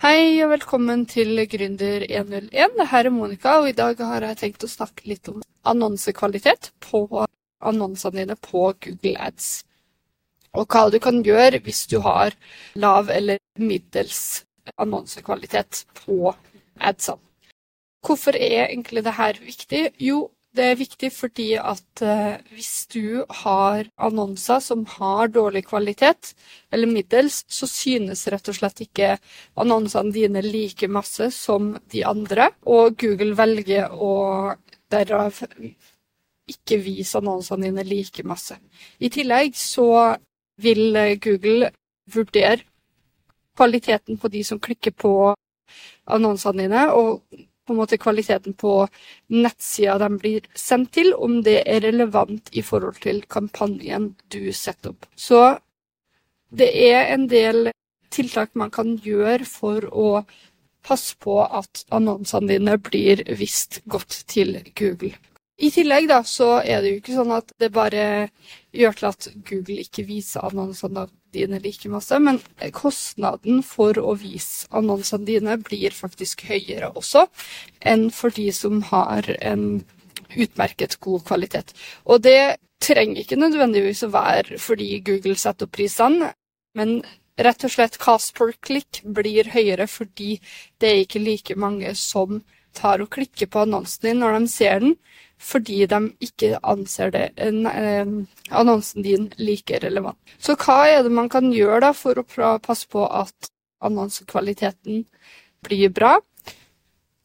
Hei og velkommen til Gründer 101. Det her er Monica, og i dag har jeg tenkt å snakke litt om annonsekvalitet på annonsene dine på Google Ads. Og hva du kan gjøre hvis du har lav eller middels annonsekvalitet på adsene. Hvorfor er egentlig dette viktig? Jo, det er viktig fordi at eh, hvis du har annonser som har dårlig kvalitet, eller middels, så synes rett og slett ikke annonsene dine like masse som de andre, og Google velger å derav ikke vise annonsene dine like masse. I tillegg så vil Google vurdere kvaliteten på de som klikker på annonsene dine, og på en måte kvaliteten på nettsida de blir sendt til, om det er relevant i forhold til kampanjen du setter opp. Så det er en del tiltak man kan gjøre for å passe på at annonsene dine blir vist godt til Google. I tillegg da, så er det jo ikke sånn at det bare gjør til at Google ikke viser annonsene dine like masse, men kostnaden for å vise annonsene dine blir faktisk høyere også enn for de som har en utmerket god kvalitet. Og det trenger ikke nødvendigvis å være fordi Google setter opp prisene, men rett og slett cost per click blir høyere fordi det er ikke like mange som tar og klikker på annonsen din når de ser den, fordi de ikke anser det, eh, annonsen din like relevant. Så hva er det man kan gjøre da for å passe på at annonsekvaliteten blir bra?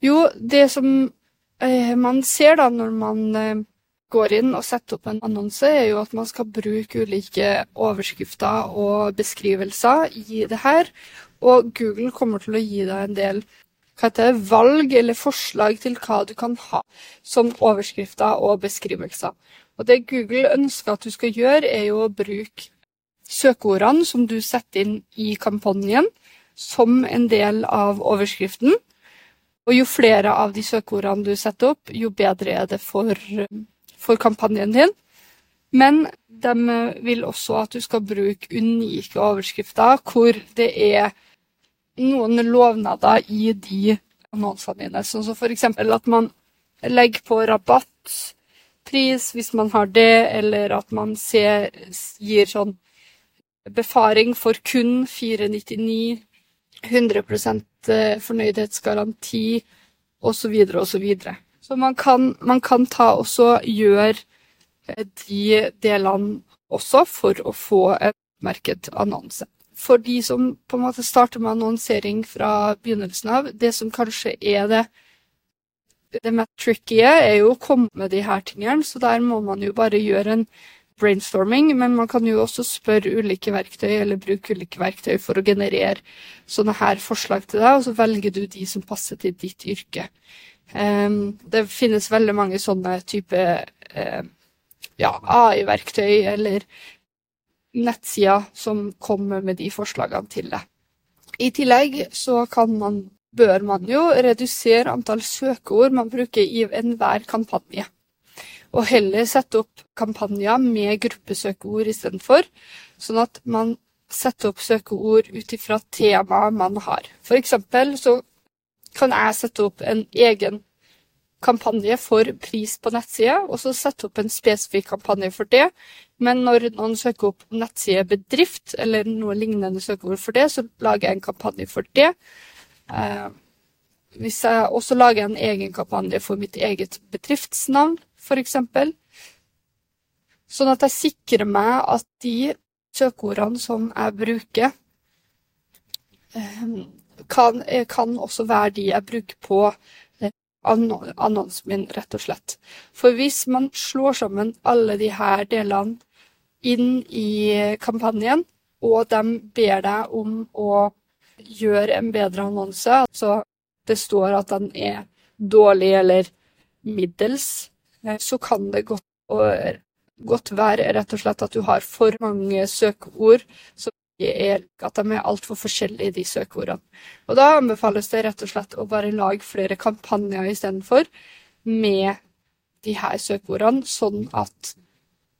Jo, det som eh, man ser da når man eh, går inn og setter opp en annonse, er jo at man skal bruke ulike overskrifter og beskrivelser i det her. Og Google kommer til å gi deg en del hva heter det, valg eller forslag til hva du kan ha som overskrifter og beskrivelser. Og det Google ønsker at du skal gjøre, er jo å bruke søkeordene som du setter inn i kampanjen, som en del av overskriften. Og jo flere av de søkeordene du setter opp, jo bedre er det for, for kampanjen din. Men de vil også at du skal bruke unike overskrifter hvor det er noen lovnader i de annonsene dine. Sånn som f.eks. at man legger på rabattpris hvis man har det, eller at man ser, gir sånn befaring for kun 499, 100% eh, fornøydhetsgaranti osv. osv. Så, videre. så man kan, man kan ta også gjøre eh, de delene også for å få en merket annonse for de som på en måte starter med annonsering fra begynnelsen av, det som kanskje er det det mest tricky er jo å komme med de her tingene, så der må man jo bare gjøre en brainstorming, men man kan jo også spørre ulike verktøy, eller bruke ulike verktøy for å generere sånne her forslag til deg, og så velger du de som passer til ditt yrke. Um, det finnes veldig mange sånne type uh, ja, AI-verktøy eller nettsider som kommer med de forslagene til deg. I tillegg så man, bør man jo redusere antall søkeord man bruker i enhver kampanje. Og heller sette opp kampanjer med gruppesøkeord istedenfor, sånn at man setter opp søkeord ut ifra temaet man har. For eksempel så kan jeg sette opp en egen kampanje for pris på nettside, og så sette opp en spesifikk kampanje for det. Men når noen søker opp nettside bedrift, eller noe lignende søkeord for det, så lager jeg en kampanje for det. Eh, hvis jeg også lager en egen kampanje for mitt eget bedriftsnavn, f.eks., sånn at jeg sikrer meg at de søkeordene som jeg bruker, eh, kan, kan også være de jeg bruker på annonsen min, rett og slett. For hvis man slår sammen alle de her delene inn i kampanjen, og de ber deg om å gjøre en bedre annonse, altså det står at den er dårlig eller middels, eh, så kan det godt, godt være rett og slett at du har for mange søkeord som at de er altfor forskjellige, de søkeordene. Og da anbefales det rett og slett å bare lage flere kampanjer istedenfor med de her søkeordene, sånn at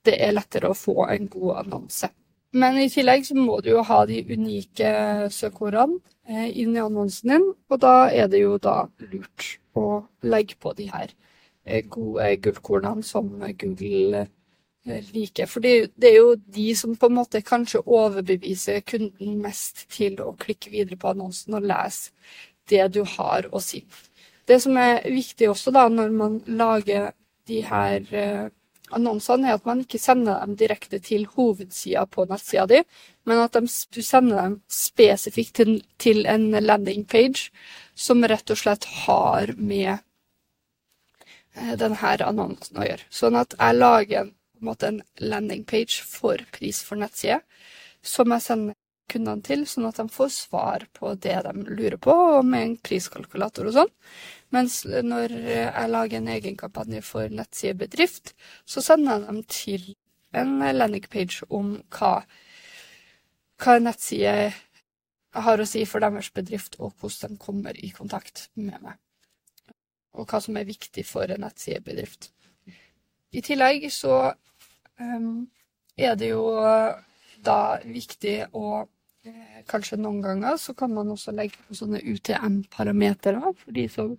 det er lettere å få en god annonse. Men i tillegg så må du jo ha de unike søkeordene eh, inn i annonsen din, og da er det jo da lurt å legge på de her eh, gode gullkornene som Google liker. For det er jo de som på en måte kanskje overbeviser kunden mest til å klikke videre på annonsen og lese det du har å si. Det som er viktig også da, når man lager de her eh, annonsene, er at man ikke sender dem direkte til hovedsida på nettsida di, men at de, du sender dem spesifikt til, til, en landing page som rett og slett har med eh, denne annonsen å gjøre. Sånn at jeg lager en, en landing page for pris for nettside, som jeg sender kundene til, sånn at de får svar på det de lurer på, og med en priskalkulator og sånn. Mens når jeg lager en egen kampanje for nettsidebedrift, så sender jeg dem til en landingpage om hva, hva nettside har å si for deres bedrift, og hvordan de kommer i kontakt med meg. Og hva som er viktig for en nettsidebedrift. I tillegg så er det jo da viktig å Eh, kanskje noen ganger så kan man også legge på sånne UTM-parametere for de som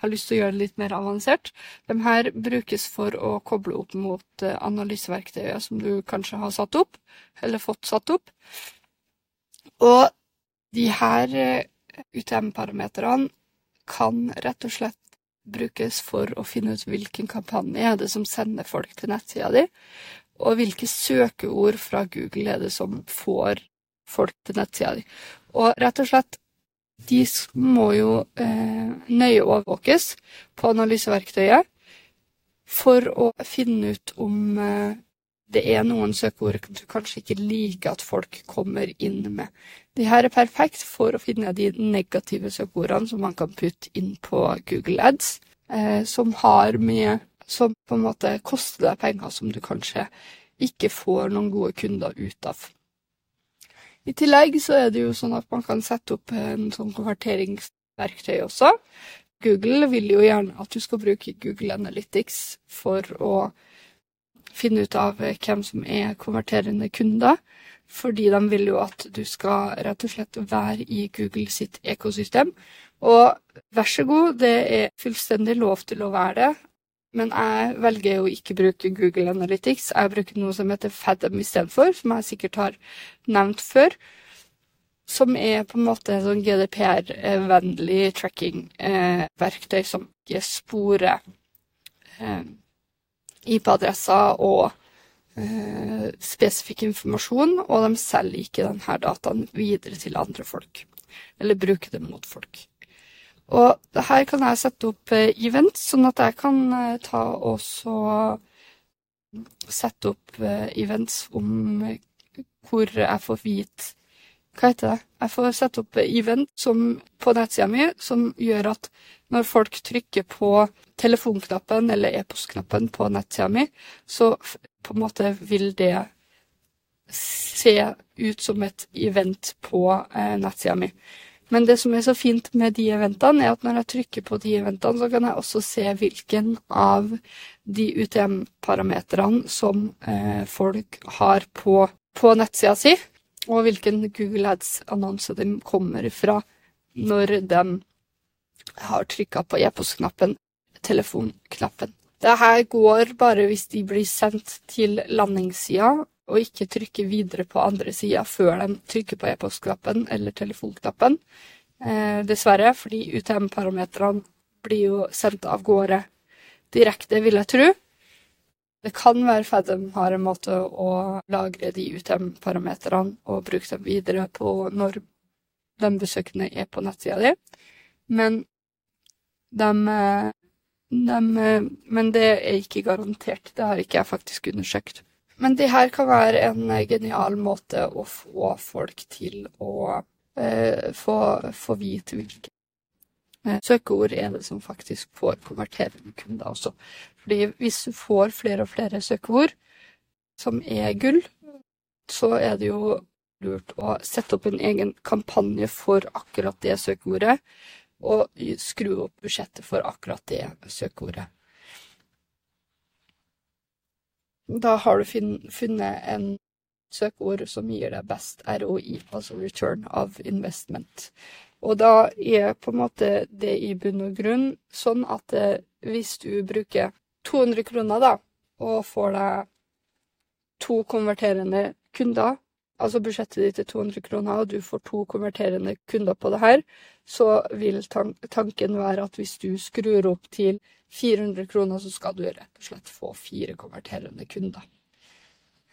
har lyst til å gjøre det litt mer avansert. De her brukes for å koble opp mot eh, analyseverktøyet som du kanskje har satt opp, eller fått satt opp. Og de her eh, UTM-parameterne kan rett og slett brukes for å finne ut hvilken kampanje er det som sender folk til nettsida di, og hvilke søkeord fra Google er det som får folk til nettsida di. Og rett og slett, de må jo eh, nøye overvåkes på analyseverktøyet for å finne ut om eh, det er noen søkeord du kanskje ikke liker at folk kommer inn med. De her er perfekt for å finne de negative søkeordene som man kan putte inn på Google Ads, eh, som har med Som på en måte koster deg penger som du kanskje ikke får noen gode kunder ut av. I tillegg så er det jo sånn at man kan sette opp en sånn konverteringsverktøy også. Google vil jo gjerne at du skal bruke Google Analytics for å finne ut av hvem som er konverterende kunder, fordi de vil jo at du skal rett og slett være i Google sitt ekosystem. Og vær så god, det er fullstendig lov til å være det. Men jeg velger jo ikke bruke Google Analytics. Jeg bruker noe som heter Fathom istedenfor, som jeg sikkert har nevnt før. Som er på en måte sånn GDPR-vennlig tracking-verktøy eh, som ikke sporer eh, IP-adresser og eh, spesifikk informasjon, og de selger ikke denne dataen videre til andre folk. Eller bruker dem mot folk. Og her kan jeg sette opp eh, event, sånn at jeg kan eh, ta og sette opp eh, events om hvor jeg får vite Hva heter det? Jeg får sette opp event som, på nettsida mi som gjør at når folk trykker på telefonknappen eller e-postknappen på nettsida mi, så på en måte vil det se ut som et event på eh, nettsida mi. Men det som er så fint med de eventene, er at når jeg trykker på de eventene, så kan jeg også se hvilken av de UTM-parametrene som eh, folk har på, på nettsida si, og hvilken Google Ads-annonse de kommer fra når de har trykka på e-postknappen, telefonknappen. Dette går bare hvis de blir sendt til landingssida og ikke trykke videre på andre sida før de trykker på e-postknappen eller telefonknappen. Eh, dessverre, fordi UTM-parametrene blir jo sendt av gårde direkte, vil jeg tro. Det kan være Fathom har en måte å lagre de UTM-parametrene og bruke dem videre på når de besøkende er på nettsida di, men de, de, Men det er ikke garantert. Det har ikke jeg faktisk undersøkt. Men det her kan være en eh, genial måte å få folk til å eh, få, få, vite hvilke eh, søkeord er det som faktisk får konverterende kunder også. Fordi hvis du får flere og flere søkeord som er gull, så er det jo lurt å sette opp en egen kampanje for akkurat det søkeordet, og skru opp budsjettet for akkurat det søkeordet. Da har du funnet en søkeord som gir deg best ROI, altså return of investment. Og da er på en måte det i bunn og grunn sånn at eh, hvis du bruker 200 kroner, da, og får deg to konverterende kunder, altså budsjettet ditt er 200 kroner, og du får to konverterende kunder på det her, så vil tanken være at hvis du skrur opp til 400 kroner, så skal du rett og slett få fire konverterende kunder.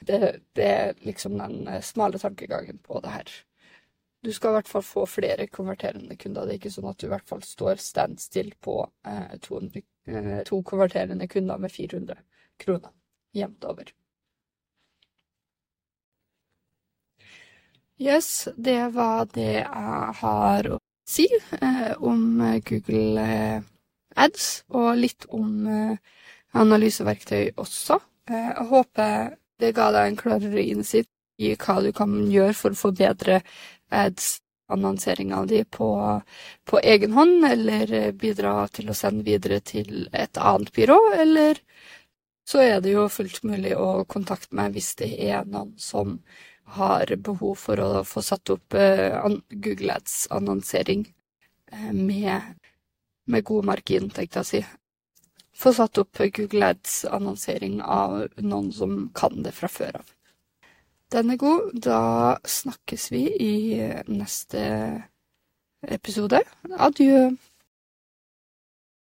Det, det er liksom den eh, smale tankegangen på det her. Du skal i hvert fall få flere konverterende kunder. Det er ikke sånn at du i hvert fall står standstill på eh, 200, eh, to konverterende kunder med 400 kroner jevnt over. Yes, det var det jeg har si eh, om Google eh, Ads, og litt om eh, analyseverktøy også. Eh, jeg håper det ga deg en klarere innsikt i hva du kan gjøre for å forbedre ads-annonseringa di på, på egen hånd, eller bidra til å sende videre til et annet byrå, eller så er det jo fullt mulig å kontakte meg hvis det er noen som har behov for å få satt opp uh, Google Ads-annonsering uh, med, med, god margin, tenkte jeg å si. Få satt opp Google Ads-annonsering av noen som kan det fra før av. Den er god. Da snakkes vi i neste episode. Adjø.